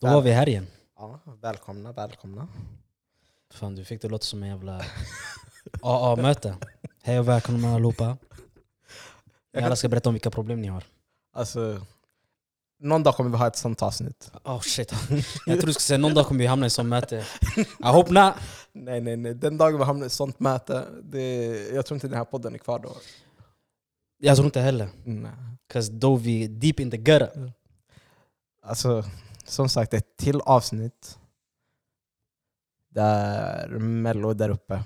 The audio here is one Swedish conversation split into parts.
Då var vi här igen. Ja, välkomna, välkomna. Fan, du fick det låta som en jävla AA-möte. Hej och välkomna allihopa. Ni alla ska berätta om vilka problem ni har. Alltså, någon dag kommer vi ha ett sånt avsnitt. Oh shit. Jag tror du skulle säga någon dag kommer vi hamna i ett sånt möte. I hope not. Nej, nej, nej. Den dagen vi hamnar i ett sånt möte, det, jag tror inte den här podden är kvar då. Jag tror inte heller. Nej. Cause då vi deep in the gutter. Alltså, som sagt, ett till avsnitt. Där Mello är där uppe.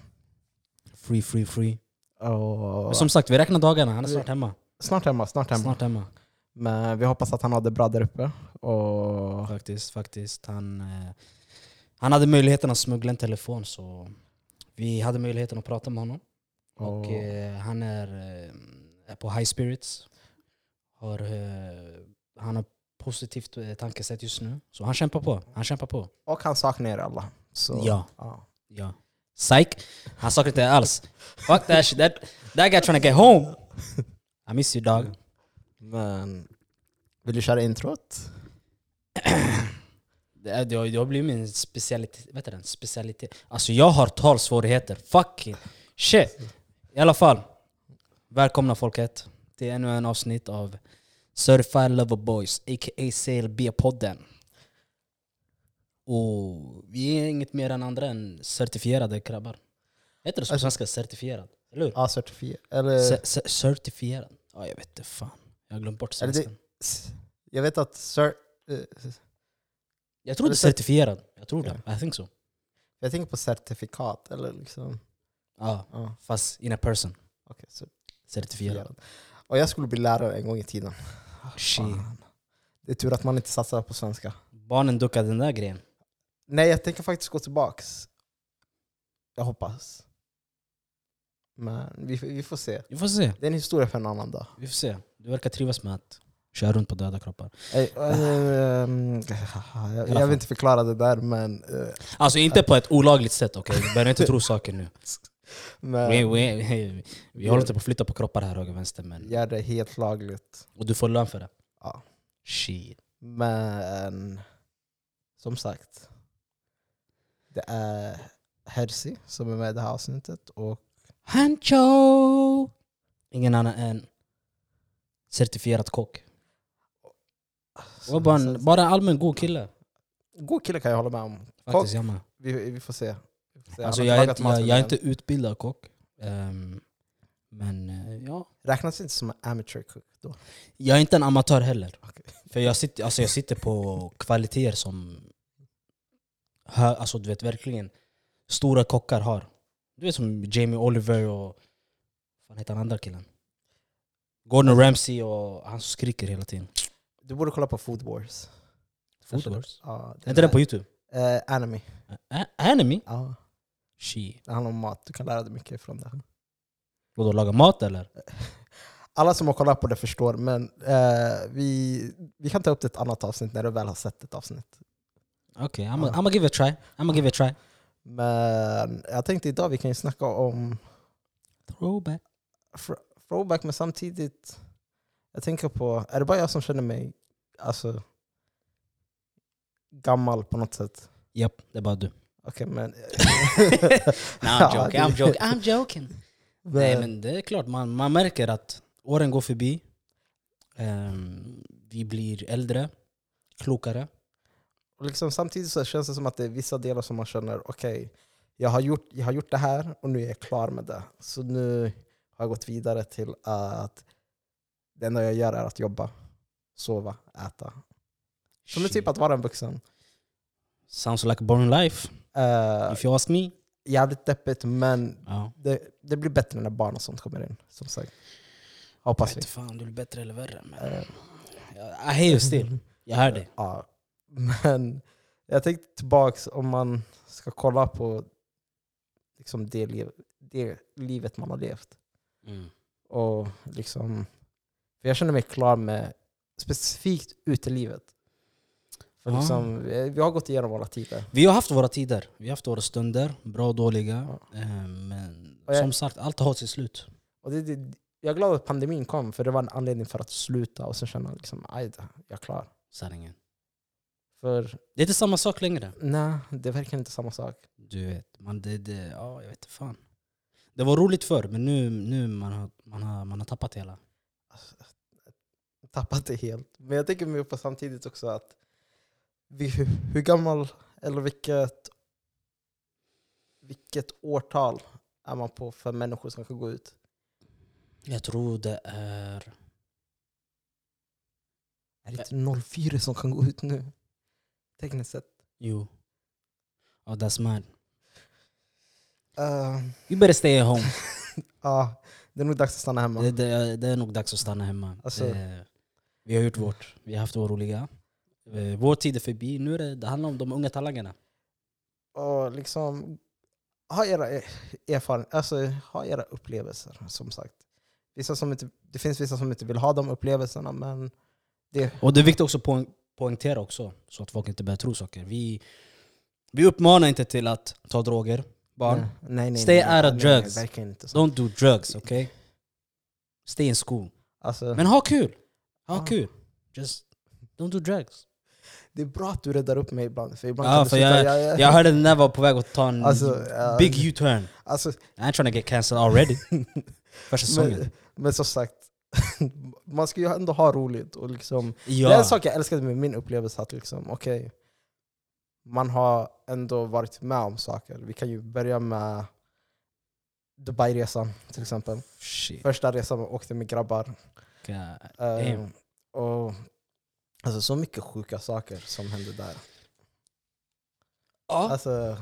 Free, free, free. Och Men som sagt, vi räknar dagarna. Han är snart hemma. snart hemma, snart hemma. Snart hemma. Men vi hoppas att han har det bra där uppe. Och Faktiskt, faktiskt. Han, eh, han hade möjligheten att smuggla en telefon så vi hade möjligheten att prata med honom. Och Och- eh, han är, eh, är på high spirits. Har, han har positivt eh, tankesätt just nu. Så han kämpar på. Han kämpar på. Och han saknar er alla. Så, Ja. ja. Ja. Psych. Han saknar inte alls. Fuck that shit. That, that guy trying to get home. I miss you dog. Men vill du köra introt? Det, det, har, det har blivit min specialitet. Vet du? Specialitet. Alltså jag har talsvårigheter. Fucking shit. I alla fall. Välkomna folket till ännu en avsnitt av Certified Lover Boys, a.k.a. CLB-podden. Och vi är inget mer än andra än certifierade grabbar. Heter det på Alltså- svenska certifierad? Eller hur? Ja, certifierad. Eller, Ce- ce- certifierad? Ja, jag vet inte fan. Jag har glömt bort svenskan. jag vet att cert, eh, Jag tror det är certifierad. Jag tror det. I think so. jag tänker på certifikat. Eller liksom, Ja, ja, fast in a person. cer- Certifierad. Och jag skulle bli lärare en gång i tiden. Shit. Fan. Det är tur att man inte satsar på svenska. Barnen duckade den där grejen. Nej, jag tänker faktiskt gå tillbaks. Jag hoppas. Men vi, vi får se. Vi får se. Det är en historia för en annan dag. Vi får se. Du verkar trivas med att köra runt på döda kroppar. Eh, eh, ehm, jag, jag vill inte förklara det där, men... eh, Alltså inte på ett olagligt sätt, okej? Okay? Börja inte tro saker nu. men Vi, vi, vi, håller inte på att flytta på kroppar här höger och vänster, men... gör det helt lagligt. Och du får lön för det. Ja. Shit. Men som sagt, det är Herzi som är med i det här avsnittet. Och Hancho! Ingen annan än certifierad kock. Bara, bara allmän god kille. God kille kan jag hålla med om. Kock, Faktiskt, jag med. vi, vi får se. Alltså, jag, är jag, jag är inte utbildad kock. Ehm, men eh, ja, Räknas inte som en amateur cook då? jag är inte en amatör heller. Okej. För jag sitter, alltså jag sitter på kvaliteter som hö, alltså du vet verkligen stora kockar har. Du vet som Jamie Oliver och vad heter han andra killen? Gordon Ramsay och han skriker hela tiden. Du borde kolla på Food Wars. Food Wars? Ja, Är inte den på youtube? Eh, anime. Ä- Anime? Ja, Shit. det handlar om mat. Du kan lära dig mycket från det. Vadå, laga mat eller? Alla som har kollat på det förstår, men eh, vi, vi kan ta upp det i ett annat avsnitt när du väl har sett ett avsnitt. Okej, I'm I'm gonna give it a try. I'm gonna give it a try. Men jag tänkte idag vi kan ju snacka om Throwback. throwback, men samtidigt... Jag tänker på, är det bara jag som känner mig alltså, gammal på något sätt? Japp, det är bara du. Okej, men... I'm joking, I'm joking, I'm joking. Nej men det är klart, man, man märker att åren går förbi. Ehm, vi blir äldre, klokare. Och liksom, samtidigt så känns det som att det är vissa delar som man känner, okej, jag, har gjort, jag har gjort det här och nu är jag klar med det. Så nu har jag gått vidare till att det enda jag gör är att jobba, sova, äta. Som är typ att vara en vuxen. Sounds like a boring life, Uh, if you ask me. jävligt deppigt, men Ja. det, det blir bättre när barn och sånt kommer in. Som sagt. Jag Hoppas vet vi. fan om det blir bättre eller värre. Men Eh, I hear you still. Jag hör dig. Ja, men jag tänkte tillbaks om man ska kolla på liksom det, liv, det livet man har levt. Mm. Och liksom, för jag känner mig klar med specifikt utelivet. För liksom, vi vi har gått igenom våra tider. Vi har haft våra tider, vi har haft våra stunder, bra och dåliga. Ehm, Men Och jag- som sagt, allt har sitt slut. Och det, det, jag är glad att pandemin kom, för det var en anledning för att sluta och sen känna liksom, aj, då, jag är klar. Sanningen. För Det är inte samma sak längre. nej, det är verkligen inte samma sak. Du vet, man, det, det, ja, jag vet inte fan. Det var roligt förr, men nu, nu man har man har, man har tappat hela. Alltså, tappat det helt. Men jag tänker mig på samtidigt också att hur, gammal, eller vilket, vilket årtal är man på för människor som kan gå ut? Jag tror det är... Är det inte 04 som kan gå ut nu? Tekniskt sett. Jo. Oh, that's mad. Uh, You better stay at home. ja, det är nog dags att stanna hemma. det, det, det är nog dags att stanna hemma. Alltså- det, vi har gjort vårt. Vi har haft vår roliga. Eh, Vår tid är förbi. Nu är det, det handlar om de unga talangerna. Och liksom, ha era erfarenheter, alltså ha era upplevelser som sagt. Vissa som inte, det finns vissa som inte vill ha de upplevelserna men det, Och det är viktigt också att poäng, poängtera också, så att folk inte börjar tro saker. Vi, vi uppmanar inte till att ta droger, barn. nej, nej, nej, Stay out of drugs. Don't do drugs, okay? Stay in school. Alltså, Men ha kul! Ha Ja. kul! Just don't do drugs. Det är bra att du räddar upp mig ibland. För ibland Ja, kan för sluta- jag- jag, Jag hörde den där var på väg att ta en Alltså, ja. big U-turn. alltså, I ain't trying to get cancelled already. Första säsongen. men, men som sagt, man ska ju ändå ha roligt. Och liksom, Det är Ja. en sak jag älskade med min upplevelse, att liksom, okej, man har ändå varit med om saker. Vi kan ju börja med Dubai-resan till exempel. Shit. Första resan jag åkte med grabbar. God. Damn. och, alltså, så mycket sjuka saker som hände där. Ja. Alltså,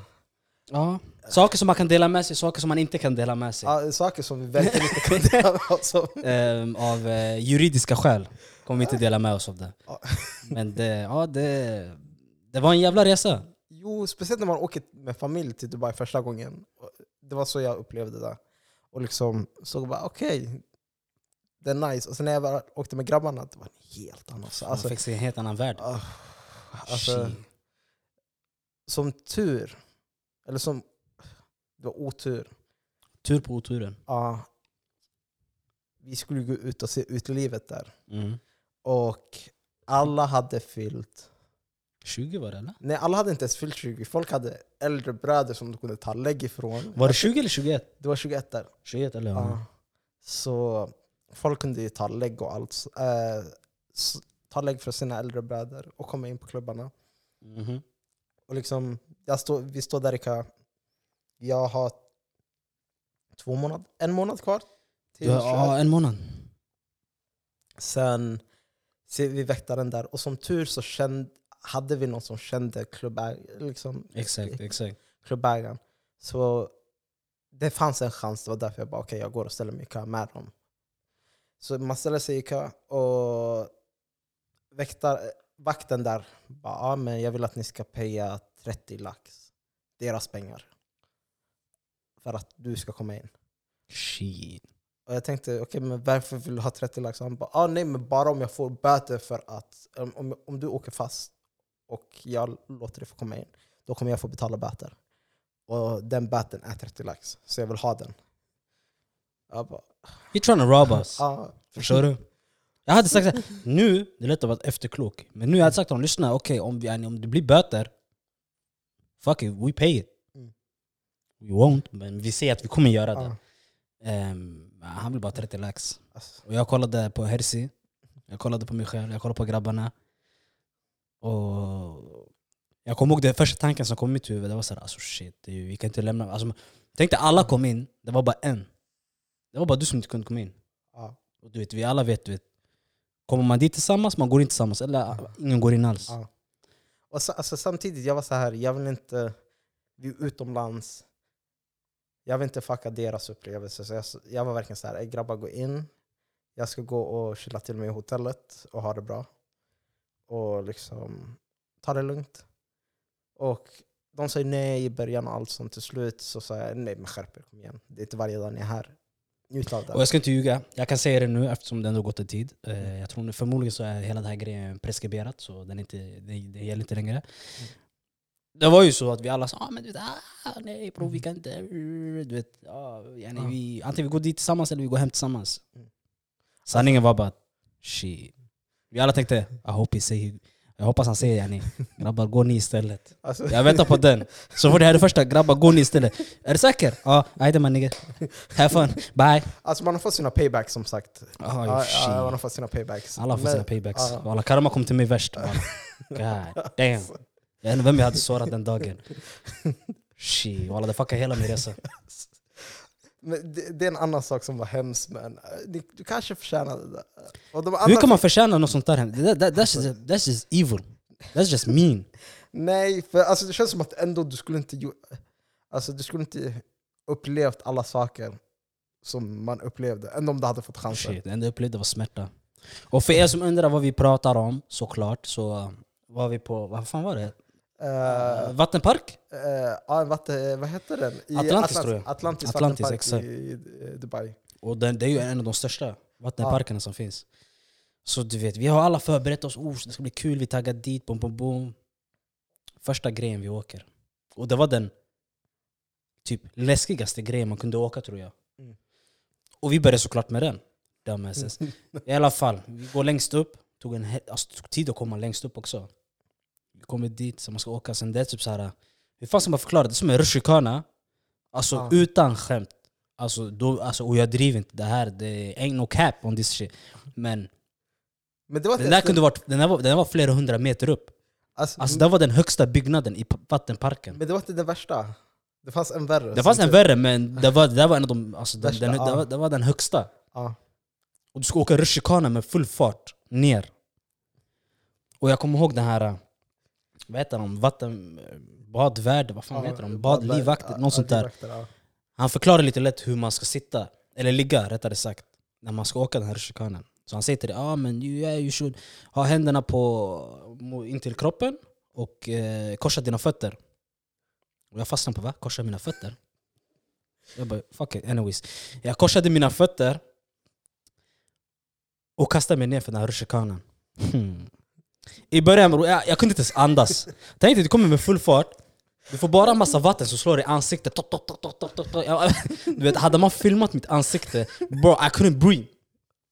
ja. Saker som man kan dela med sig, saker som man inte kan dela med sig. ja, saker som vi verkligen inte kunde dela med oss om. Ehm, av eh, juridiska skäl kommer vi inte dela med oss av det. Ja. Men det, ja, det, det var en jävla resa. Jo, speciellt när man åker med familj till Dubai första gången. Det var så jag upplevde det. Och liksom så bara okej, det är nice. Och sen när jag väl åkte med grabbarna, det var en helt annan sak. Man Alltså, fick se en helt annan värld. ah, alltså, som tur, eller som det var otur, Tur på oturen. ja, vi skulle gå ut och se utelivet där. Mm. Och alla hade fyllt 20 var det eller? Nej, alla hade inte ens fyllt 20. Folk hade äldre bröder som de kunde ta lägg ifrån. Var det 20 eller 21? Det var 21 där. 21 eller? Ja. Så folk kunde ju ta lägg och allt. Eh, ta lägg för sina äldre bröder och komma in på klubbarna. Mhm. Och liksom, jag stå, vi står där i kö. Jag har två månad, en månad kvar. Till Ja, ja, en månad. Sen ser vi väktaren där och som tur så kände, hade vi någon som kände klubbägaren. Liksom, Exakt, exakt. klubbägaren. Så det fanns en chans, det var därför jag bara okej, jag går och ställer mig i kö med dem. Så man ställer sig i kö och väktar, vakten där bara, ja, men jag vill att ni ska paya 30 lax. Deras pengar. För att du ska komma in. Shit. Och jag tänkte, okej men varför vill du ha 30 lax? Han bara, ah, nej men bara om jag får böter för att, om, om du åker fast och jag låter dig få komma in, då kommer jag få betala böter. Och den böten är 30 lax, så jag vill ha den. Bara, He trying to rob us. ah. Förstår du? Jag hade sagt nu, det är lätt att vara efterklok, men nu jag hade sagt till honom, lyssna, okej om, vi- om det blir böter, fuck it, we pay it. Mm. We won't, men vi säger att vi kommer göra det. Ah. Ehm, han vill bara 30 lax. Alltså, Och jag kollade på Hersi, jag kollade på mig själv, jag kollade på grabbarna. Och jag kommer ihåg den första tanken som kom i mitt huvud, det var såhär alltså shit, vi kan inte lämna... Alltså, tänkte alla kom in, det var bara en. Det var bara du som inte kunde komma in. ja, Och du vet, vi alla vet, du vet, kommer man dit tillsammans, man går in tillsammans. Eller ingen går in alls. ja. Och så, alltså, samtidigt, jag var så här, jag vill inte, vi är utomlands, jag vill inte fucka deras upplevelse. Så jag, jag var verkligen så här, "Ey, grabbar gå in, jag ska gå och chilla till mig i hotellet och ha det bra. Och liksom ta det lugnt. Och de säger nej i början och allt sånt. Till slut så sa jag nej men skärp er, kom igen. Det är inte varje dag ni är här. Och jag ska inte ljuga, jag kan säga det nu eftersom det ändå gått en tid. Eh, Jag tror förmodligen så är hela den här grejen preskriberat, så den inte, det, det gäller inte längre. Det var ju så att vi alla sa ah, men du vet, ah, nej bro vi kan inte... Du vet, ah, yani, Ja. vi, antingen vi går dit tillsammans eller vi går hem tillsammans. Mm. Sanningen var bara shit. Vi alla tänkte I hope he say Jag hoppas han säger yani, grabbar gå ni istället. Alltså, Jag väntar på den. Så får det här är första, grabbar gå ni istället. Är du säker? Ja, ajde man nigga. Have fun, bye. alltså man har fått sina paybacks som sagt. Oh, ja, man har fått sina paybacks. Alla får Men- sina paybacks. ja. Walla, karma kom till mig värst. walla. God damn. Jag vet inte vem jag hade sårat den dagen. Shit, walla det fuckade hela min resa. Men det, det är en annan sak som var hemskt, men eh, du, du kanske förtjänade det. Och de Hur kan man förtjäna något sånt där? That, that, that's, just, that's just evil. That's just mean. Nej, för alltså, det känns som att ändå du skulle inte. Alltså du skulle inte upplevt alla saker som man upplevde, ändå om du hade fått chansen. Shit, det enda jag upplevde var smärta. Och för er som undrar vad vi pratar om, såklart, så var vi på, vad fan var det? Eh, Vattenpark? eh, ja, vad, vad heter den? I Atlantis, tror jag. Atlantis, Atlantis, exakt. i, i Dubai. Och den, det är ju en av de största vattenparkerna som finns. Så du vet, vi har alla förberett oss. Oh, det ska bli kul, vi taggar dit, bom, bom, bom. Första grejen vi åker. Och det var den typ läskigaste grejen man kunde åka tror jag. Mm. Och vi började såklart med den. Dumbasses. I alla fall, vi går längst upp. Tog, en, alltså, tog tid att komma längst upp också. Vi kommer dit, så man ska åka. Sen det är typ så här. Hur fan ska man förklara? Det är som en rutschkana. Alltså Ja. utan skämt. Alltså, då, alltså, och jag driver inte det här. Det ain't no cap on this shit. Men Men det var den där, kunde varit, den, där var, den där var flera hundra meter upp. alltså, Alltså, det var den högsta byggnaden i vattenparken. Men det var inte den värsta. Det fanns en värre. Det fanns en typ- värre, men det var, det var en av de... Alltså, den, Värsta, den, det, ja. var, det var den högsta. Ja. Och du ska åka rutschkana med full fart ner. Och jag kommer ihåg den här... Vad heter de? Vatten... Badvärd? Vad fan Ja, heter de? bad- Badlivvakter? ja, Något sånt där. ja. Han förklarar lite lätt hur man ska sitta, eller ligga rättare sagt, när man ska åka den här rutschkanan. Så han säger till dig, ah, men you, yeah, you should ha händerna på, in till kroppen och eh, korsa dina fötter. Och jag fastnade på va? Korsa mina fötter? Jag bara, fuck it, anyways. Jag korsade mina fötter och kastade mig ner för den här rutschkanan. Hmm. I början, jag, jag kunde inte ens andas. Tänkte du kommer med full fart, du får bara en massa vatten som slår i ansiktet. Tok, tok, tok. Jag- Du vet, hade man filmat mitt ansikte, bro I couldn't breathe.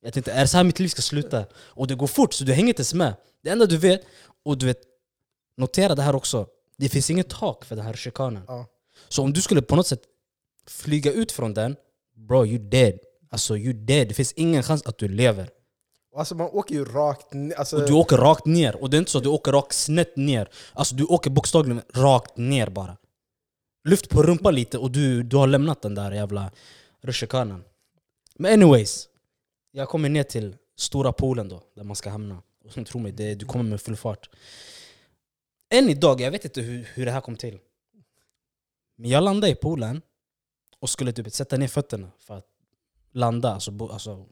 Jag tänkte, är det så här mitt liv ska sluta? Och det går fort, så du hänger inte ens med. Det enda du vet, och du vet, notera det här också. Det finns inget tak för den här chikanen. Ja. Så om du skulle på något sätt flyga ut från den, bro you dead. Alltså you dead. Det finns ingen chans att du lever. Alltså man åker ju rakt ner. Alltså, Och du åker rakt ner. Och det är inte så att du åker rakt snett ner. Alltså du åker bokstavligen rakt ner bara. Lyft på rumpan lite och du, du har lämnat den där jävla rutschkanan. Men anyways. Jag kommer ner till stora poolen då, där man ska hamna. Och tro mig, det, du kommer med full fart. Än idag, jag vet inte hur, hur det här kom till. Men jag landade i poolen och skulle typ sätta ner fötterna för att landa. Alltså, bo, alltså.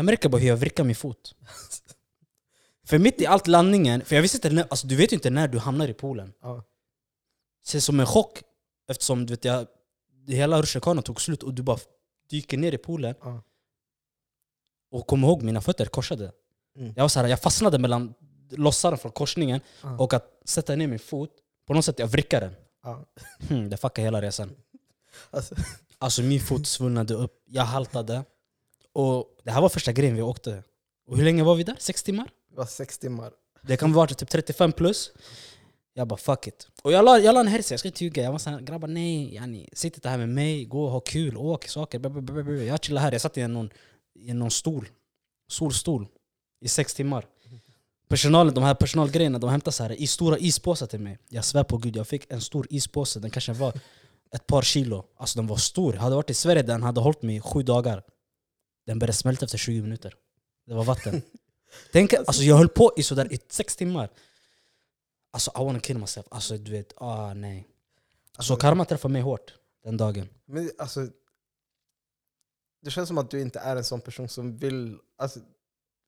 Jag märker bara hur jag vrickar min fot. För mitt i allt landningen, för jag visste inte, när, alltså, du vet ju inte när du hamnar i poolen. ja. Så som en chock eftersom du vet, jag, hela rutschkanan tog slut och du bara dyker ner i poolen. Ja. Och kom ihåg, mina fötter korsade. Mm. Jag, var så här, jag fastnade mellan lossaren från korsningen Ja. och att sätta ner min fot. På något sätt jag vrickade den. Ja. Hmm, det fuckade hela resan. Alltså, Alltså min fot svullnade upp, jag haltade. Och det här var första grejen vi åkte. Och hur länge var vi där? Sex timmar? det var sex timmar. Det kan vara typ 35 plus. Jag bara fuck it. Och jag la, jag la en herse, jag ska inte ljuga. Jag var såhär, grabbar nej, yani, sitt inte här med mig, gå och ha kul, åk saker. Jag chillar här, jag satt i någon, i någon stol, solstol, i sex timmar. Personalen, de här personalgrejerna, de hämtade så här, i stora ispåsar till mig. Jag svär på gud, jag fick en stor ispåse, den kanske var ett par kilo. Alltså den var stor. Hade jag varit i Sverige, den hade hållit mig sju dagar. Den började smälta efter 20 minuter. Det var vatten. Tänk, alltså jag höll på i sådär i sex timmar. Alltså I wanna kill myself. Alltså du vet, ah nej. Så karma träffade mig hårt den dagen. Men alltså, det känns som att du inte är en sån person som vill, alltså,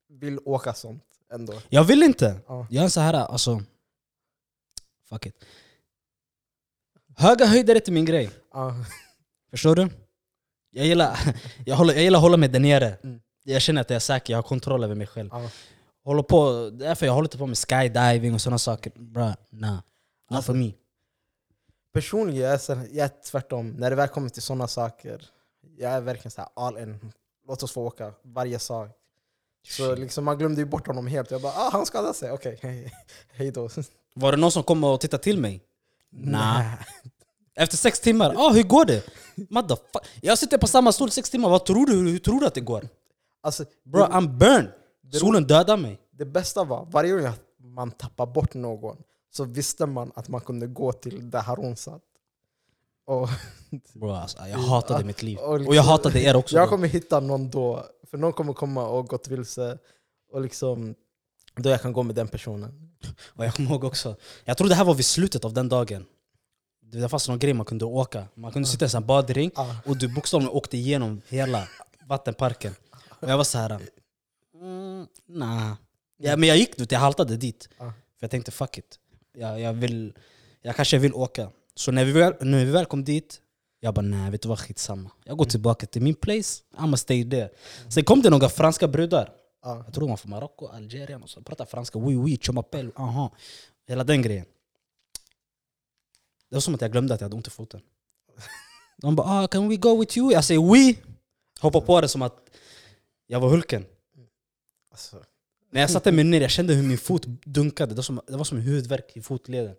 vill åka sånt ändå. Jag vill inte! Ja. Jag är en så här, alltså... Fuck it. Höga höjder är inte min grej. Ja. Förstår du? Jag gillar, jag håller, jag gillar att hålla mig där nere. Mm. Jag känner att jag är säker, jag har kontroll över mig själv. Ja. Håller på, därför jag håller inte på med skydiving och sådana saker. Bra, nah. Not Alltså, for me. Personligen jag är, så, jag är tvärtom. När det väl kommer till sådana saker, jag är verkligen så all in. Låt oss få åka varje sak. Så liksom man glömde ju bort honom helt. Jag bara ah, han skadade sig, okej, hej, hej då. Var det någon som kom och tittade till mig? Nej. Efter sex timmar, ah, hur går det? Motherfuck. Jag sitter på samma stol sex timmar, vad tror du? Hur tror du att det går? Alltså, Bro, det, I'm burned! Solen dödar mig. det bästa var, varje gång att man tappar bort någon så visste man att man kunde gå till där Harun satt. Och, Bro, alltså, jag hatade mitt liv. och liksom- Och jag hatade er också. jag kommer hitta någon då, för någon kommer komma och gått vilse. Och liksom, då jag kan gå med den personen. Och jag kommer ihåg också, jag tror det här var vid slutet av den dagen. Det fanns någon grej man kunde åka. Man kunde sitta i en badring och du bokstavligen åkte igenom hela vattenparken. Och jag var så här. Mm, nah. ja, men jag gick dit, jag haltade dit. För jag tänkte fuck it. Jag, jag, vill, jag kanske vill åka. Så när vi, väl, när vi väl kom dit, jag bara nej vet du vad skitsamma. Jag går tillbaka till min place, I'ma stay there. Sen kom det några franska brudar. Ja. Jag tror de var från Marocko, Algerien och så. Pratade franska, oui oui, m'appelle, aha. Hela den grejen. Det var som att jag glömde att jag hade ont i foten. De bara ah, can we go with you? Jag säger oui! Hoppar på det som att jag var Hulken. Alltså, När jag satte mig ner jag kände hur min fot dunkade. Det var som, det var som en huvudvärk i fotleden.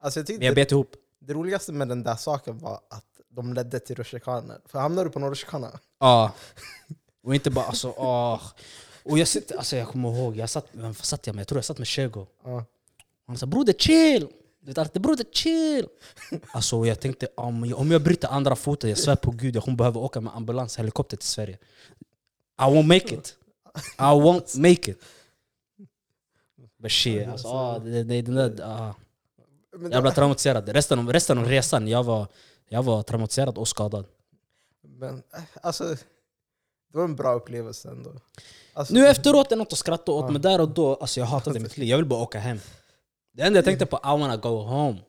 alltså jag tyckte Men jag bet ihop. det roligaste med den där saken var att de ledde till rutschkanor. För hamnar du på någon rutschkana, Ja. Och inte bara alltså, ah. Och jag sitter, alltså jag kommer ihåg, jag satt, vem satt jag med? Jag tror jag satt med Shego. ja. Han sa broder chill! Du vet alltid broder chill! Alltså jag tänkte om jag, om jag bryter andra foten, jag svär på gud jag kommer behöva åka med ambulans, helikopter till Sverige. I won't make it. I won't make it. But shit, alltså, ah, det, det, den där, ah. Men Jag blev traumatiserad. Resten av, resten av resan, jag var, jag var traumatiserad och skadad. Men eh, alltså, det var en bra upplevelse ändå. Alltså, Nu efteråt är det något att skratta åt, men där och då, alltså jag hatade mitt liv. Jag vill bara åka hem. Det enda jag tänkte på, I wanna go home.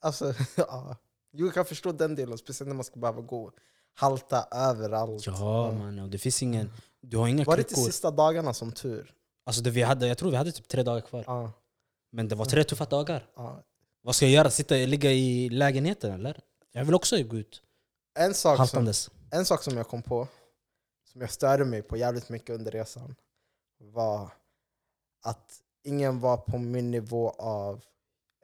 Alltså, ja. Jo, jag kan förstå den delen, speciellt när man ska behöva gå halta överallt. Ja man, och det finns ingen... Du har inga Var det kryckor. sista dagarna som tur? Alltså det vi hade, jag tror vi hade typ tre dagar kvar. Ja, Men det var tre tuffa dagar. ja. Vad ska jag göra? Sitta, ligga i lägenheten eller? Jag vill också gå ut En, sak som, haltandes. en sak som jag kom på, som jag störde mig på jävligt mycket under resan, var att ingen var på min nivå av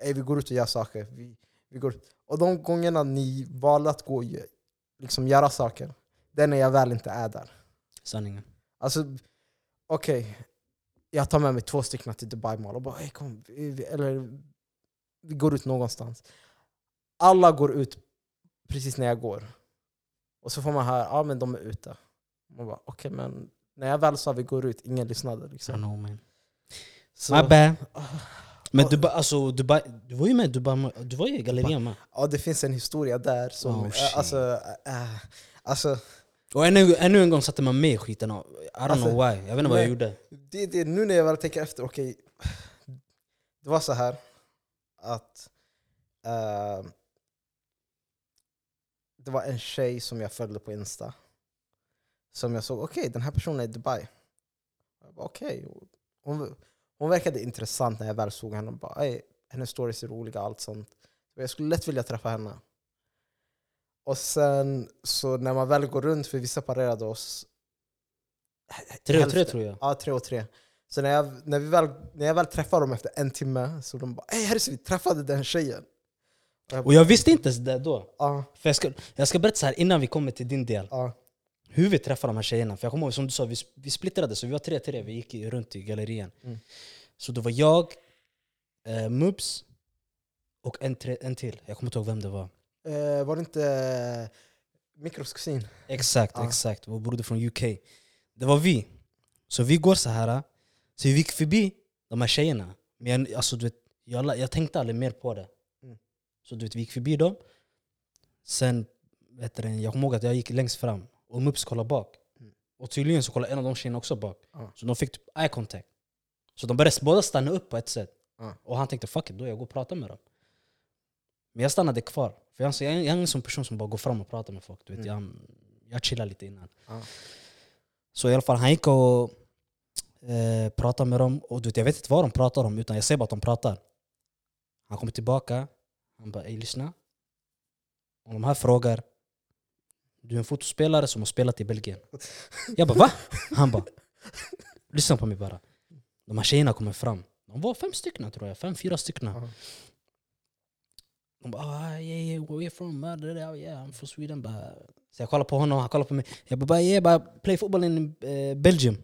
Ey, vi går ut och gör saker. Vi, vi går ut. Och de gångerna ni valde att gå och liksom göra saker, det är när jag väl inte är där. Sanningen. Alltså, okej. Jag tar med mig två stycken till Dubai Mall och bara hey, kom, vi, eller, vi går ut någonstans. Alla går ut precis när jag går. Och så får man höra, ja men de är ute. Man bara, okej men när jag väl sa vi går ut, ingen lyssnade. I Liksom. know man. Så, My bad. ah, Men Dubai, alltså, Dubai, du var ju med Dubai, du var ju i gallerian med. ja, det finns en historia där som... Oh, eh, shit. alltså, äh, alltså, Och ännu, ännu en gång satte man med i skiten. I don't Alltså, know why. Jag vet inte vad jag gjorde. det, det, nu när jag väl tänker efter, okej. det var så här att eh, det var en tjej som jag följde på Insta. Som jag såg, okej den här personen är i Dubai. Okej. Hon, hon verkade intressant när jag väl såg henne. Och bara, "Ey, hennes stories är roliga allt sånt. Jag skulle lätt vilja träffa henne. Och sen så när man väl går runt, för vi separerade oss. Tre och tre tror jag. Ja, tre och tre. Så när jag, när vi väl, när jag väl träffade dem efter en timme så de bara Ey Harris, vi träffade den tjejen. Och jag visste inte ens det då. Ja, För jag, ska, jag ska berätta så här innan vi kommer till din del. ja, Hur vi träffade de här tjejerna. För jag kommer ihåg som du sa, vi, vi splittrade så vi var tre tre. Vi gick runt i gallerien. Mm. Så det var jag, eh, Mubs och en, tre, en till. Jag kommer inte ihåg vem det var. Eh, var det inte eh, Mikros kusin? Exakt, Ja. exakt. Vår broder från UK. Det var vi. Så vi går så här. Så vi gick förbi de här tjejerna. Men jag, alltså, du vet, jag, jag tänkte aldrig mer på det. Mm. Så du vet, vi gick förbi dem. Sen, vet du, jag kommer ihåg att jag gick längst fram och Mups kollade bak. Mm. Och tydligen så kollade en av de tjejerna också bak. Så de fick typ eye contact. Så de började båda stanna upp på ett sätt. Och han tänkte fuck it, då jag går och pratar med dem. Men jag stannade kvar. För jag, jag jag är en sån person som bara går fram och pratar med folk. Du vet, jag, jag chillar lite innan. Så i alla fall, han gick och eh, pratade med dem. Och du vet, jag vet inte vad de pratar om, utan jag ser bara att de pratar. Han kommer tillbaka. Han bara ey lyssna. Om de här frågar Du är en fotospelare som har spelat i Belgien. Jag bara va? Han bara lyssna på mig bara. De här tjejerna kommer fram. De var fem stycken tror jag, fem, fyra stycken. Ja. De bara ah, yeah, yeah, where you from? Ah, Yeah, I'm from Sweden. Bara, så jag kollar på honom, han kollar på mig. Jag bara, bara yeah, bara play football in uh, Belgium.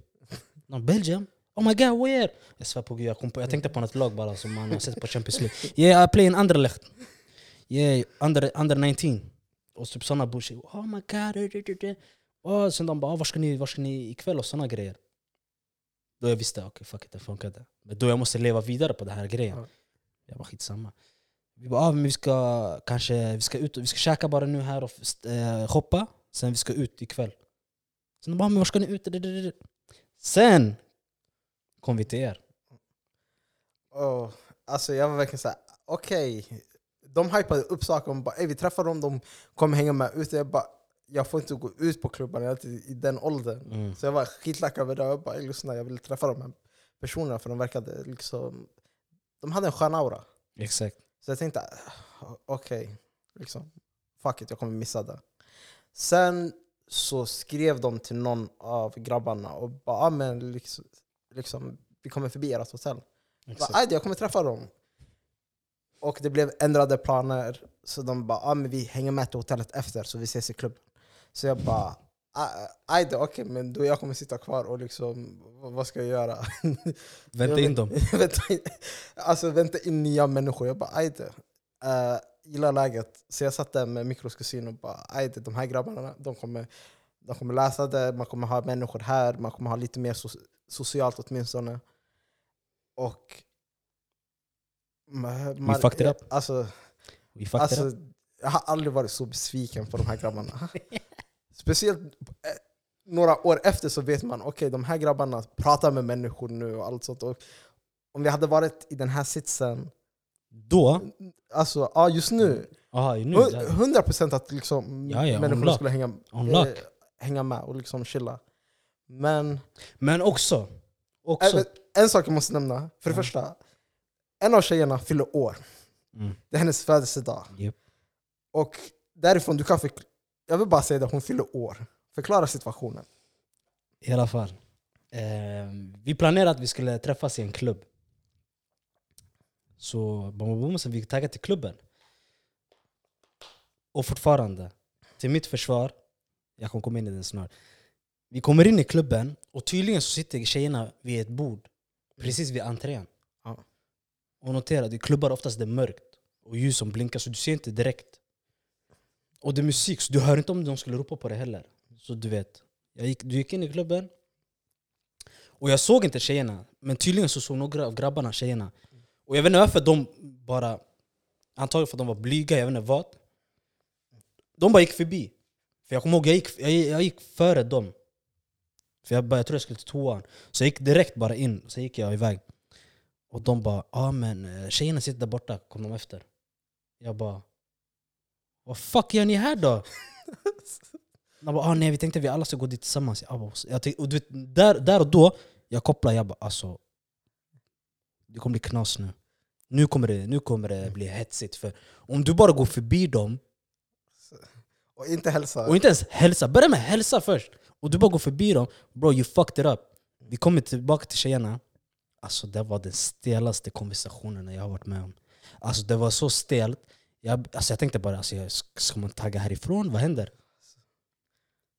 De, Belgium? Oh my god, where? Jag svär på gud, jag, kom på, jag tänkte på något lag bara som man har sett på Champions League. Yeah, I play in Anderlecht. Yeah, under, under 19. Och typ såna bullshit. Oh my god. Och sen de bara, ah, var, ska ni, var ska ni ikväll? Och såna grejer. Då jag visste, okej okay, fuck it, det funkade. Men då jag måste leva vidare på den här grejen. Ja. Jag bara skitsamma. Vi bara, ah, men vi ska kanske vi ska ut vi ska käka bara nu här och eh, shoppa. Sen vi ska ut ikväll. Sen de bara, men var ska ni ut? Sen kom vi till er. Oh, alltså jag var verkligen såhär, okej. De hypade upp saker, de bara, "Ey, vi träffar dem, de kommer hänga med ute. Jag bara, jag får inte gå ut på klubban jag är inte i den åldern. Mm. Så jag var skitlack över det. Jag bara, "Ey, lyssna, jag vill träffa de här personerna för de verkade liksom... De hade en skön aura. Exakt. Så jag tänkte, ah, okej, liksom, fuck it, jag kommer missa det. Sen så skrev de till någon av grabbarna och bara, ah, men liksom, liksom, vi kommer förbi ert hotell. Jag bara, "Aj, jag kommer träffa dem. Och det blev ändrade planer, så de bara, ah, men vi hänger med till hotellet efter så vi ses i klubben. Så jag bara, "Ah, aj då, okej, men då jag kommer sitta kvar och liksom, vad- ska jag göra? Vänta in dem. vänta, in, alltså vänta in nya människor. Jag bara, ajde. Uh, gillar läget. Så jag satt där med Mikros kusin och bara, ajde, de här grabbarna, de kommer, de kommer läsa det, man kommer ha människor här, man kommer ha lite mer so socialt åtminstone. Och... Man, man, fucked it up. Alltså, We fucked alltså, it up. jag har aldrig varit så besviken på de här grabbarna. Speciellt eh, några år efter så vet man, okej de här grabbarna pratar med människor nu och allt sånt. Och om vi hade varit i den här sitsen, Då, alltså ja, just nu, aha, nu, hu- där. 100 procent att liksom Ja, ja, lock. skulle hänga, eh, hänga med och liksom chilla. Men Men också, också en, en sak jag måste nämna, för det Ja. första, en av tjejerna fyller år. mm, Det är hennes födelsedag. Japp. Och därifrån, du kan förklara, jag vill bara säga det, hon fyller år. Förklara situationen. i alla fall. Eh, vi planerade att vi skulle träffas i en klubb. Så bom, bom, så vi taggade till klubben. Och fortfarande, till mitt försvar, jag kommer komma in i den snart. Vi kommer in i klubben och tydligen så sitter tjejerna vid ett bord precis vid entrén. Och notera, i klubbar oftast det är mörkt och ljus som blinkar så du ser inte direkt. Och det är musik, så du hör inte om de skulle ropa på dig heller. Så du vet, jag gick, du gick in i klubben och jag såg inte tjejerna, men tydligen så såg några av grabbarna tjejerna. Och jag vet inte varför de bara, antagligen för att de var blyga, jag vet inte vad. De bara gick förbi. För jag kommer ihåg, jag gick, jag, jag gick före dem. För jag, bara, jag tror jag skulle till toan. Så jag gick direkt bara in, så gick jag iväg. Och de bara ah, men eh, tjejerna sitter där borta, kom de efter. Jag bara Vad fuck gör ni här då? De bara ah, nej vi tänkte vi alla ska gå dit tillsammans. Jag bara, jag tänkte, och vet, där, där och då, jag kopplade, jag bara alltså Det kommer bli knas nu. Nu kommer, det, nu kommer det bli hetsigt. För om du bara går förbi dem Och inte hälsa. och inte ens hälsa, börja med hälsa först. Och du bara går förbi dem, bro you fucked it up. Vi kommer tillbaka till tjejerna. Alltså det var den stelaste konversationen jag har varit med om. Alltså det var så stelt. Jag, alltså jag tänkte bara, alltså, ska man tagga härifrån? Vad händer?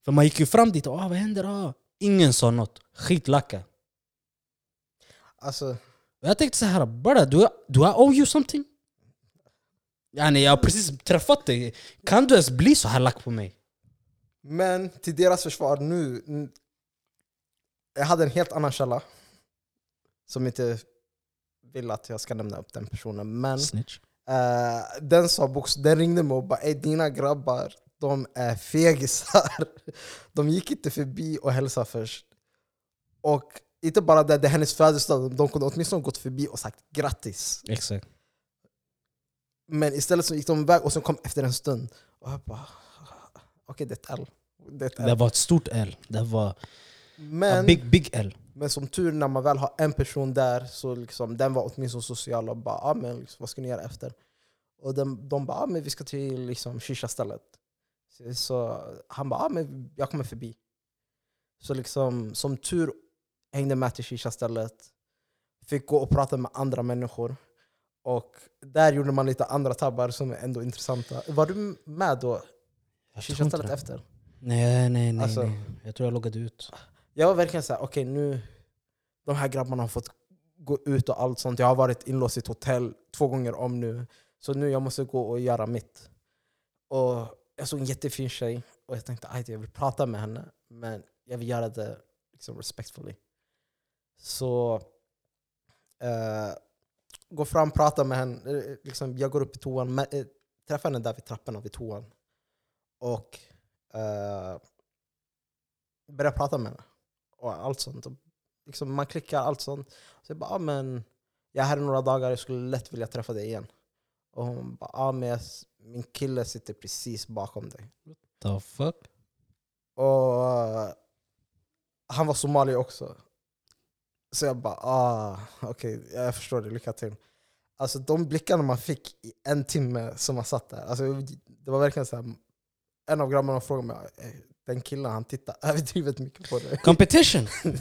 För man gick ju fram dit och ah, vad händer? Ah. Ingen sa något. Skitlacka. Alltså, jag tänkte så här, brother, do I, do I owe you something? Yani, jag har precis träffat dig. Kan du ens bli så här lack på mig? men till deras försvar nu, jag hade en helt annan källa. Som inte vill att jag ska nämna upp den personen. Men Snitch. eh, den, sa box, den ringde mig och bara Ey, dina grabbar, de är fegisar. De gick inte förbi och hälsade först. Och inte bara det, det är hennes födelsedag, de kunde åtminstone gått förbi och sagt grattis. Exakt. Men istället så gick de iväg och sen kom efter en stund. Och jag bara, okej det är ett L. Det är ett L. Det var ett stort L. Det var Men, a big, big L. men som tur när man väl har en person där, så liksom, den var åtminstone social och bara ah, men liksom, vad ska ni göra efter? Och de, de bara ah, men vi ska till liksom, shisha-stället. Så, så han bara, ah, men jag kommer förbi. Så liksom, som tur hängde med till shisha-stället. Fick gå och prata med andra människor. Och där gjorde man lite andra tabbar som är ändå intressanta. Var du med då? Shisha-stället efter? Nej, nej, nej, Alltså- nej. Jag tror jag loggade ut. Jag var verkligen såhär, okej nu... De här grabbarna har fått gå ut och allt sånt. Jag har varit inlåst i ett hotell två gånger om nu. Så nu jag måste gå och göra mitt. Och jag såg en jättefin tjej och jag tänkte att jag vill prata med henne. Men jag vill göra det liksom respectfully. Så eh, gå fram, prata med henne. Eh, liksom, jag går upp i toan, med, eh, träffar henne där vid trapporna vid toan. Och eh, börjar prata med henne. Och allt sånt. Och liksom, man klickar, allt sånt. Så jag bara, ah, men jag är här i några dagar, jag skulle lätt vilja träffa dig igen. Och hon bara, ah, men min kille sitter precis bakom dig. The fuck? Och eh, han var somalier också. Så jag bara, ah, okej, jag förstår det, lycka till. Alltså de blickarna man fick i en timme som man satt där, alltså, det var verkligen så här, en av grabbarna frågade mig, "Eh, den killen han tittar överdrivet mycket på dig. Competition!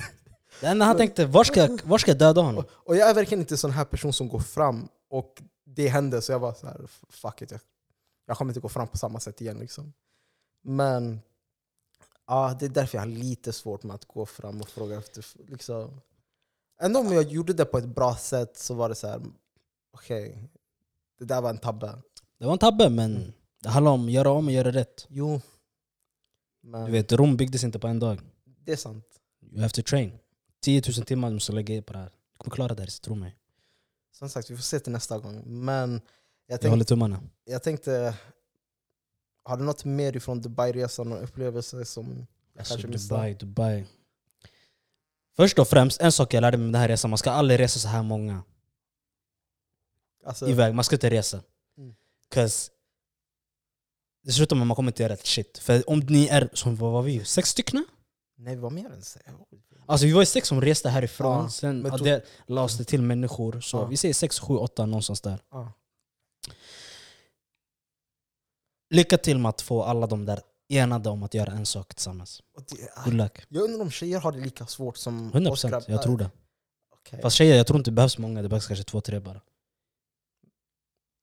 Det enda han tänkte, var ska, jag- var ska jag döda honom? Och jag är verkligen inte en sån här person som går fram och det hände, så jag var så här, fuck it, jag, jag kommer inte gå fram på samma sätt igen. Liksom. Men ja, det är därför jag har lite svårt med att gå fram och fråga efter... Liksom. Ändå om jag gjorde det på ett bra sätt så var det så här, okej, det där var en tabbe. Det var en tabbe, men det handlar om att göra om och göra rätt. Jo, Du men vet, Rom byggdes inte på en dag. det är sant. You have to train. 10 000 timmar du måste lägga i på det här. Du kommer klara det här, tro mig. Som sagt, vi får se till nästa gång. Men jag Jag håller tummarna. jag tänkte har du något mer ifrån Dubai-resan och upplevelser som jag Alltså, kanske missade? Dubai, Dubai. Först och främst, en sak jag lärde mig med den här resan, man ska aldrig resa så här många Alltså, iväg. Man ska inte resa. Mm. 'Cause att man kommer inte göra ett shit. För om ni är, som vad var vi, sex stycken? nej, vi var mer än så. Alltså vi var ju sex som reste härifrån, Ja, sen men det lades det till människor. Så Ja. vi säger sex, sju, åtta någonstans där. Ja. Lycka till med att få alla de där enade om att göra en sak tillsammans. Good luck. jag undrar om tjejer har det lika svårt som 100%, oss grabbar. jag tror det. Okej. Fast tjejer, jag tror inte det behövs många, det behövs kanske två, tre bara.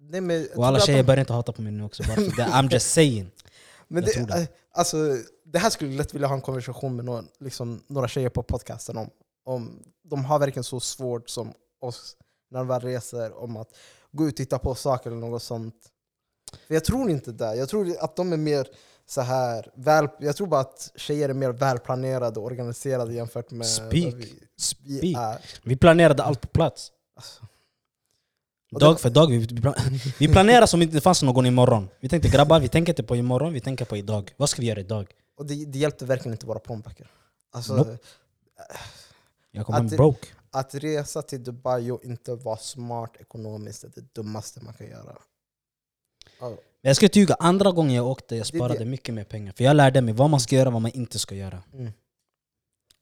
Nej, men Och alla tjejer börjar inte hata på mig nu också. Bara för det. I'm just saying. Men jag det, eh, Alltså, det här skulle jag lätt vilja ha en konversation med några, liksom, några tjejer på podcasten om. om. De har verkligen så svårt som oss när de väl reser om att gå ut och titta på saker eller något sånt. För jag tror inte det. Jag tror att de är mer så här väl, Jag tror bara att tjejer är mer välplanerade och organiserade jämfört med Speak. vi, vi Speak. är. Vi planerade allt på plats. Alltså. Dag för dag. Vi, vi plan- vi planerade som inte det fanns någon imorgon. Vi tänkte grabbar, vi tänker inte på imorgon, vi tänker på idag. Vad ska vi göra idag? Och det, det hjälpte verkligen inte våra plånböcker. Alltså, Nope. Jag kommer Att hem broke. Att resa till Dubai och inte vara smart ekonomiskt är det dummaste man kan göra. Men jag ska ljuga, andra gången jag åkte jag Det sparade det. mycket mer pengar. För jag lärde mig vad man ska göra och vad man inte ska göra. Mm.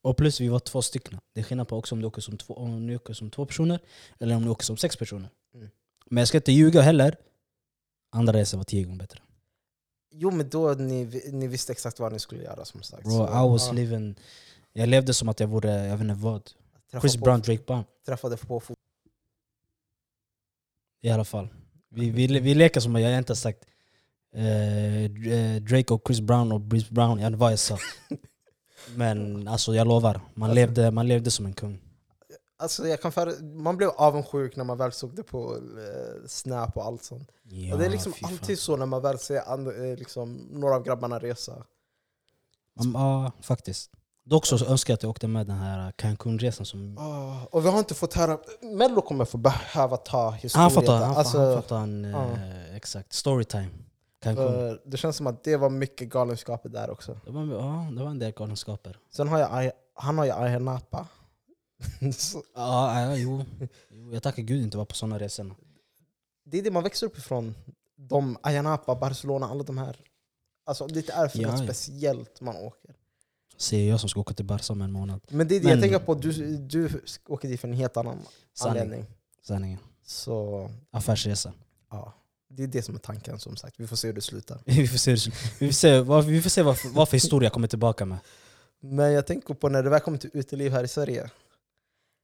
Och plus vi var två stycken. Det är skillnad på också om du åker som två, om du åker som två personer eller om du åker som sex personer. Mm. Men jag ska inte ljuga heller. Andra resor var tio gånger bättre. Jo men då ni, ni visste exakt vad ni skulle göra som sagt. Bro, Så, I was ja, living... Jag levde som att jag vore, jag vet inte vad. träffa Chris på, Brown, Drake Brown. Träffade på fot. I alla fall. Vi, vi, vi leker som att jag inte har sagt eh, eh, Drake och Chris Brown och Bruce Brown, jag vet inte vad jag sa. Men alltså jag lovar, man, Alltså- levde, man levde som en kung. Alltså, jag kan för, man blev avundsjuk när man väl såg det på eh, Snap och allt sånt. Ja, och det är liksom alltid så när man väl ser and, eh, liksom, några av grabbarna resa. Man, ja, faktiskt. Dock så önskar jag att jag åkte med den här Cancun-resan som... Oh, och vi har inte fått höra... Mello kommer få behöva ta historien. han får ta, han, alltså, han får ta en... ja. Eh, exakt, storytime. Cancun. för det känns som att det var mycket galenskaper där också. Det var, ja, det var en del galenskaper. Sen har jag, han har ju Ayia Napa. Ja, ja jo. jo. Jag tackar gud inte var på sådana resor. det är det man växer upp ifrån. De, Ayia Napa, Barcelona, alla de här. Alltså det är för Ja, något speciellt man åker. Säger jag som ska åka till Barca om en månad. Men det är det Men- jag tänker på, du, du åker dit för en helt annan Sanning. anledning. Sanningen. Så Affärsresa. ja. Det är det som är tanken som sagt. Vi får se hur det slutar. vi får se, vi får se, vad, vi får se vad, vad för historia jag kommer tillbaka med. Men jag tänker på när det väl kom till uteliv här i Sverige.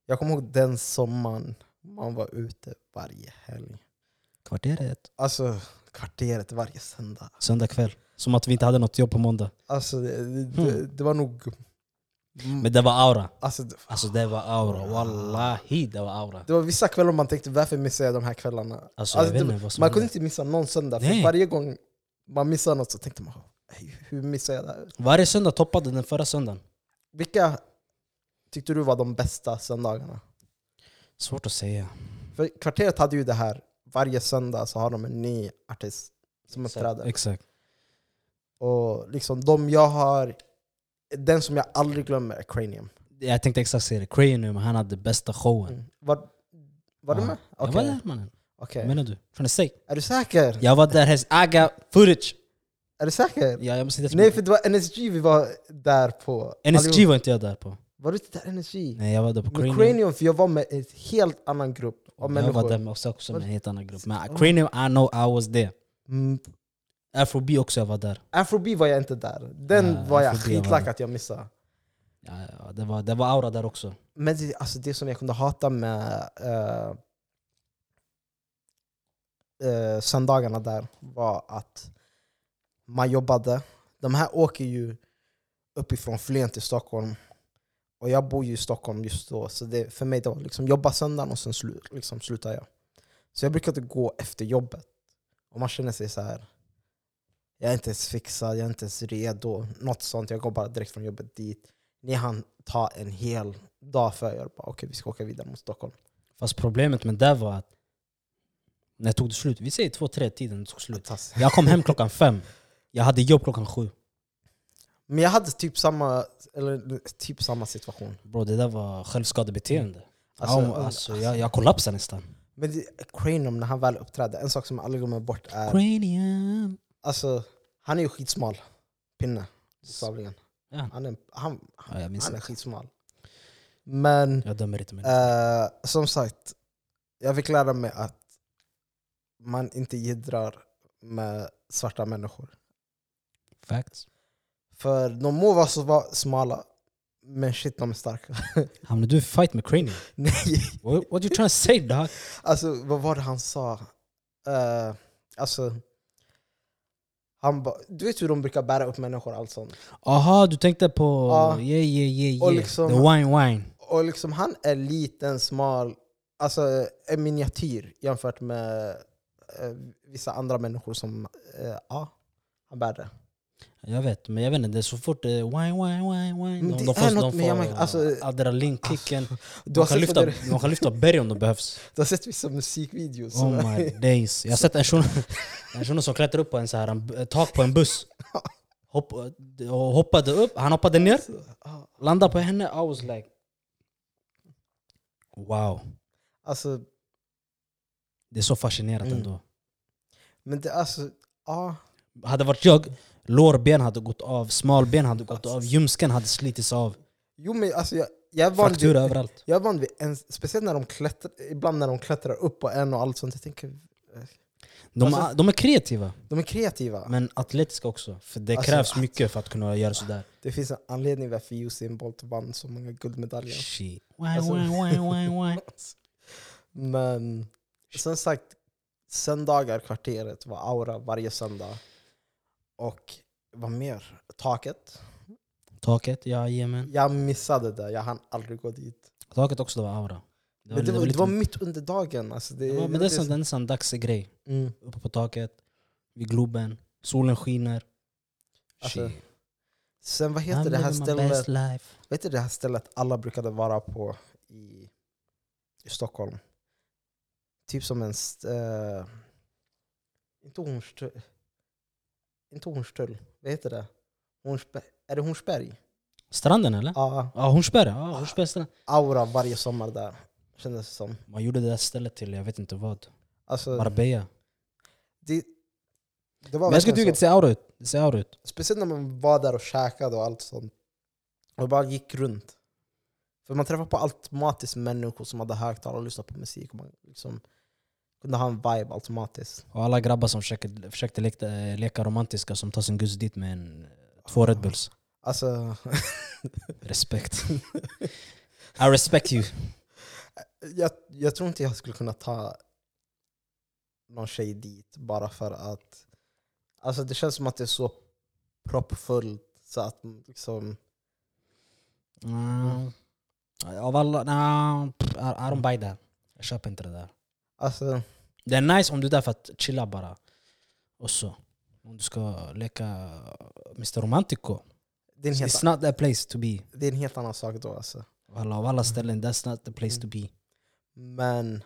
Jag kommer ihåg den sommaren man var ute varje helg. Kvarteret. Alltså kvarteret varje söndag. Söndag kväll. Som att vi inte hade något jobb på måndag. Alltså det, det, Hmm. det var nog... Men det var aura. Alltså, det- Alltså det var aura. Wallahi, det var aura. det var vissa kvällar man tänkte varför missar jag de här kvällarna? Alltså, Alltså, det- Man kunde hände. inte missa någon söndag, för Nej. varje gång man missade något så tänkte man "Ey, hur missar jag det här? Varje söndag toppade den förra söndagen. Vilka tyckte du var de bästa söndagarna? Svårt att säga. För kvarteret hade ju det här, varje söndag så har de en ny artist som uppträder. Exakt. Och liksom de jag har, den som jag aldrig glömmer är Cranium. Jag tänkte exakt säga det. Cranium, han hade bästa showen. Mm. Var, var du med? Jag var där mannen. okej. Vad menar du? To say? Är du säker? Jag var där, I got footage. Är du säker? Ja, jag måste inte Nej för det var NSG vi var där på. NSG var inte jag där på. Var du inte där NSG? Nej, jag var där på Cranium. Cranium, för jag var med en helt annan grupp av jag människor. var där med också, också med en helt annan grupp. Men. Cranium, I know I was there. Mm, Afrobeat också, jag var där. Afrobeat var jag inte där. Den Ja, var jag skitlack att jag missade. Ja, ja, det, var, det var aura där också. Men det, alltså det som jag kunde hata med uh, uh, söndagarna där var att man jobbade. De här åker ju uppifrån Flen till Stockholm. Och jag bor ju i Stockholm just då, så det, för mig det var liksom jobba söndagen och sen slu, liksom slutar jag. Så jag brukade gå efter jobbet. Och man känner sig så här. Jag är inte ens fixad, jag är inte ens redo. Något sånt. Jag går bara direkt från jobbet dit. Ni hann ta en hel dag för er. Bara, Okej, vi ska åka vidare mot Stockholm. Fast problemet med det var att när tog det slut? Vi säger två, tre tiden det tog slut. Jag kom hem klockan fem. Jag hade jobb klockan sju. Men jag hade typ samma, eller, typ samma situation. Bro, det där var självskadebeteende. Alltså, Alltså, alltså, jag, jag kollapsade nästan. Men det, Cranium, när han väl uppträdde, en sak som jag aldrig glömmer bort är... Cranium. Alltså, han är ju skitsmal. Pinne, bokstavligen. Ja. Han är, han, Ja, jag minns han är skitsmal. Men Jag dömer inte mig. eh, som sagt, jag fick lära mig att man inte jiddrar med svarta människor. Facts. För de må vara så smala, men shit de är starka. Hamnade du i fight med Cranium? Nej, What, what you trying to say dog? alltså vad var det han sa? Eh, alltså, han ba, du vet hur de brukar bära upp människor och allt sånt. Aha, du tänkte på... Ja. Yeah, yeah, yeah, yeah. liksom- The wine, wine. Och liksom han är liten, smal, alltså en miniatyr jämfört med eh, vissa andra människor som, eh, ja, han bär det. Jag vet, men jag vet inte. Det är så fort det är wine, wine, wine, wine. De, de får, något de med får Jamaica, alltså- adrenalinkicken. De kan, lyfta, de kan lyfta berg om det behövs. du har sett vissa musikvideos. Oh my days. Jag har sett en shuno, en shuno som klättrar upp på en så här, en, tak på en buss. Hopp, och hoppade upp, han hoppade ner, Ja, landade på henne. I was like... Wow. Alltså, Det är så fascinerande Mm. ändå. men det, alltså, ja. Hade varit jag, lårben hade gått av, smalben hade gått av, ljumsken hade slitits av. Jo men alltså jag, jag Frakturer vid, överallt. jag är van vid en, speciellt när de klättrar, ibland när de klättrar upp på en och allt sånt. Jag tänker, De, Alltså- de är kreativa, de är kreativa. men atletiska också. För det Alltså, krävs mycket för att kunna göra sådär. Det finns en anledning varför Usain Bolt vann så många guldmedaljer. Shit. Alltså-. Men som sagt, söndagar kvarteret var aura varje söndag. Och vad mer? Taket. Taket, jajamän. Jag missade det, jag hann aldrig gå dit. Taket också, det var aura. Det Men det var, det var mitt under dagen. Alltså det, var, men det det är nästan en dagsgrej. mm. Uppe på taket, vid Globen, solen skiner. Alltså. Sen vad I'm heter det här stället? Vet du det här stället alla brukade vara på i, i Stockholm? Typ som en... eh, inte Hornstull. Inte Hornstull. Vad heter det? Hornsberg. Är det Hornsberg? Stranden eller? Ja. Ja, Hornsberg. Ja, Hornsberg strand. Aura varje sommar där. Kändes det som. Man gjorde det där stället till, jag vet inte vad. Alltså, Marbella. det, det var Men jag skulle tycka det ser aura ut. Det ser aura ut. Speciellt när man var där och käkade och allt sånt. Och bara gick runt. För man träffade på automatiskt människor som hade högtalare och lyssnade på musik. Och man liksom kunde ha en vibe automatiskt. Och alla grabbar som försöker, försökte leka, leka romantiska som tar sin guss dit med en, två Red Bulls. Alltså, Respekt. I respect you. jag, jag tror inte jag skulle kunna ta någon tjej dit bara för att alltså det känns som att det är så proppfullt så att liksom, Mm. Av alla... Nah, I, I don't buy that. Jag köper inte det där. Alltså, Det är nice om du är där för att chilla bara. Och så. Om du ska leka Mr. Romantico. det, är en It's not that place to be. det är en helt annan sak då. Alltså. Alla, av alla ställen, that's not the place to be. Men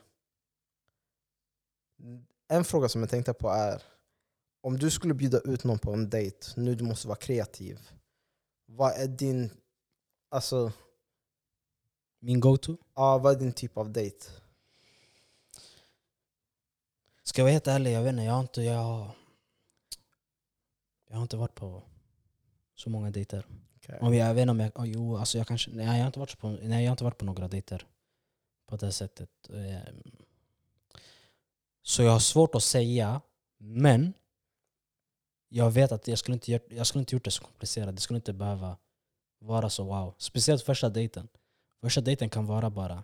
en fråga som jag tänkte på är om du skulle bjuda ut någon på en dejt, nu du måste vara kreativ. Vad är din, alltså, Min go-to? ja, vad är din typ av dejt? Ska jag vara helt ärlig, jag vet inte. Jag har inte, jag, jag har inte varit på så många dejter. Okay. Om jag, jag vet inte om jag... Oh, jo, alltså jag kanske... Nej jag, har inte varit på, nej, jag har inte varit på några dejter. På det sättet. Ehm. Så jag har svårt att säga, men jag vet att jag skulle inte, jag skulle inte gjort det så komplicerat. Det skulle inte behöva vara så wow. Speciellt första dejten. Första dejten kan vara bara,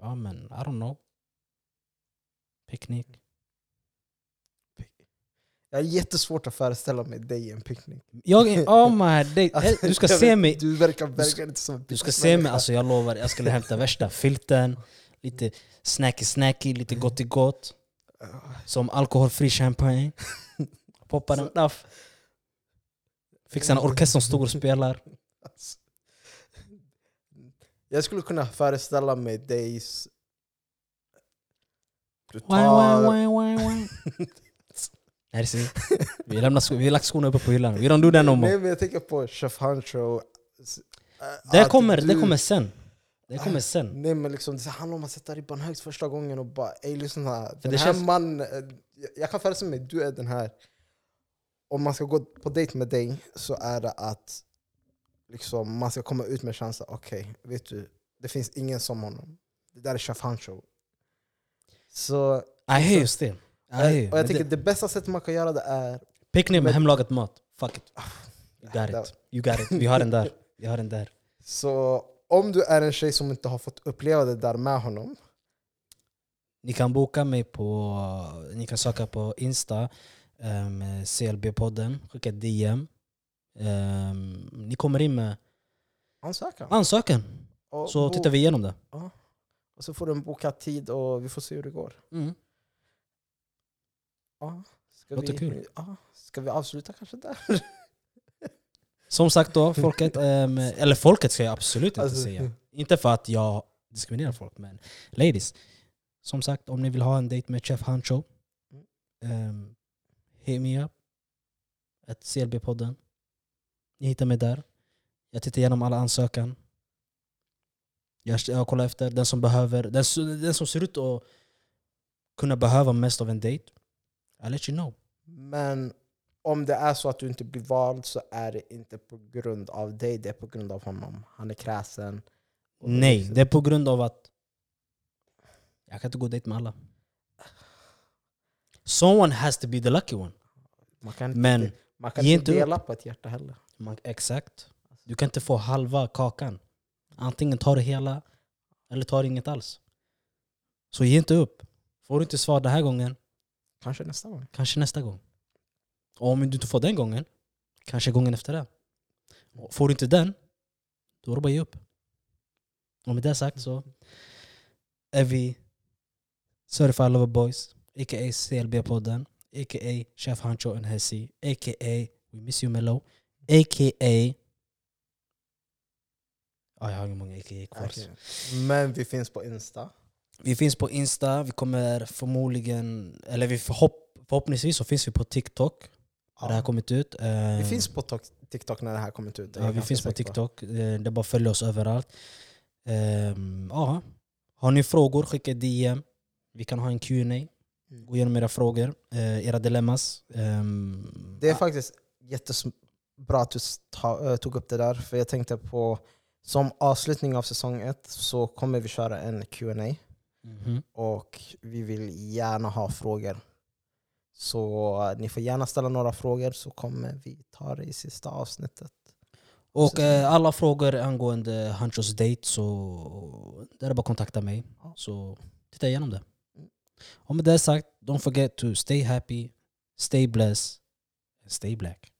ja men I don't know. Picknick. Jag har jättesvårt att föreställa mig dig i en picknick. Jag, oh my day. Alltså, Du ska se vet, mig Du verkar verkligen inte som en Du ska se mig, alltså jag lovar, jag skulle hämta värsta filten, lite snacky snacky, lite gott i gott. Som alkoholfri champagne. Poppa den daff. Fixa en orkester som står och spelar. Alltså. Jag skulle kunna föreställa mig dig... Du tar... why, why, why, why. Nej, det är vi, lämnar, vi har lagt skorna uppe på hyllan. We don't do that no Nej, more. men jag tänker på Chef äh, Det kommer, det kommer sen. Det kommer sen. Nej men liksom, det handlar om att sätta ribban högt första gången och bara ey lyssna, den det här känns- mannen, jag- kan föreställa mig, du är den här, om man ska gå på dejt med dig så är det att liksom, man ska komma ut med känslan, okej, vet du, det finns ingen som honom. Det där är Chef Hancho. Så, I hear you hear you. och jag tänker det- det bästa sättet man kan göra det är Picknick med men- hemlagad mat. Fuck it. You got it. You got it. Vi har den där. Vi har den där. Så om du är en tjej som inte har fått uppleva det där med honom, Ni kan boka mig på, ni kan söka på Insta, um, CLB-podden, skicka ett DM. Ehm, ni kommer in med ansökan. ansökan, Och så tittar vi igenom det. Och så får du en bokad tid och vi får se hur det går. Mm. Ja, ska, Låter vi, kul. Ja, ska vi avsluta kanske där? Som sagt då, folket, ehm, eller folket ska jag absolut inte Alltså, säga. Inte för att jag diskriminerar folk, men ladies. Som sagt, om ni vill ha en dejt med Chef Hancho, um, hit me up. Ett CLB-podden. Ni hittar mig där. Jag tittar igenom alla ansökan. Jag, jag kollar efter den som behöver, den, den som ser ut att kunna behöva mest av en dejt. I'll let you know. Men om det är så att du inte blir vald så är det inte på grund av dig, det är på grund av honom. Han är kräsen. Nej, liksom- det är på grund av att jag kan inte gå dejt med alla. Someone has to be the lucky one. Man kan inte, Men man kan inte inte dela på ett hjärta heller. man, exakt. Du kan inte få halva kakan. Antingen tar du hela eller tar inget alls. Så ge inte upp. Får du inte svar den här gången, Kanske nästa gång. kanske nästa gång. Och om du inte får den gången, kanske gången efter det. Och Får du inte den, då är det bara att ge upp. Och med det sagt så är vi Certified Lover Boys, a.k.a. CLB-podden, a.k.a. Chef Hancho and Hesi, a.k.a. We Miss You Mellow, a.k.a. Ja, jag har hur många a.k.a. kvar. Okej. Men vi finns på Insta. Vi finns på Insta, vi kommer förmodligen, eller vi förhopp, förhoppningsvis så finns vi på TikTok. Har det här kommit ut. Vi Eh, finns på Tok- TikTok när det här kommer ut. Ja, vi finns på TikTok. Eh, Det är bara att följa oss överallt. Ehm, ja. Har ni frågor, skicka DM. Vi kan ha en Q&A. Mm. Gå igenom era frågor, eh, era dilemmas. Ehm, Det är faktiskt jättebra att du tog upp det där, för jag tänkte på som avslutning av säsong ett så kommer vi köra en Q&A Mhm. och vi vill gärna ha frågor. Så ni får gärna ställa några frågor så kommer vi ta det i sista avsnittet. Och eh, alla frågor angående Hunchos date så där är det bara att kontakta mig. Så titta igenom det. Mm. Och med det sagt, don't forget to stay happy, stay blessed, and stay black.